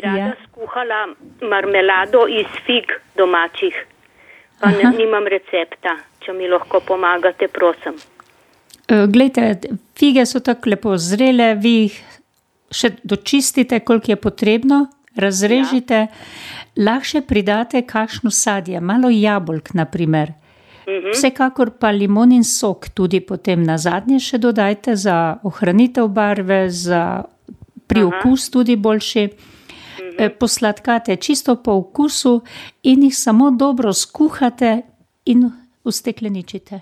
bi rada Ja. skuhala marmelado iz fig domačih, pa ne, Aha. nimam recepta. Če mi lahko pomagate, prosim. E, Glejte, fige so tako lepo zrele, vi jih še dočistite, koliko je potrebno, razrežite, ja. lahko pridate kakšno sadje, malo jabolk, naprimer. Mhm. Vsekakor pa limonin sok tudi potem na zadnje še dodajte za ohranitev barve, za priokus tudi boljši. E, Posladkate čisto po okusu in jih samo dobro skuhate in ustekleničite.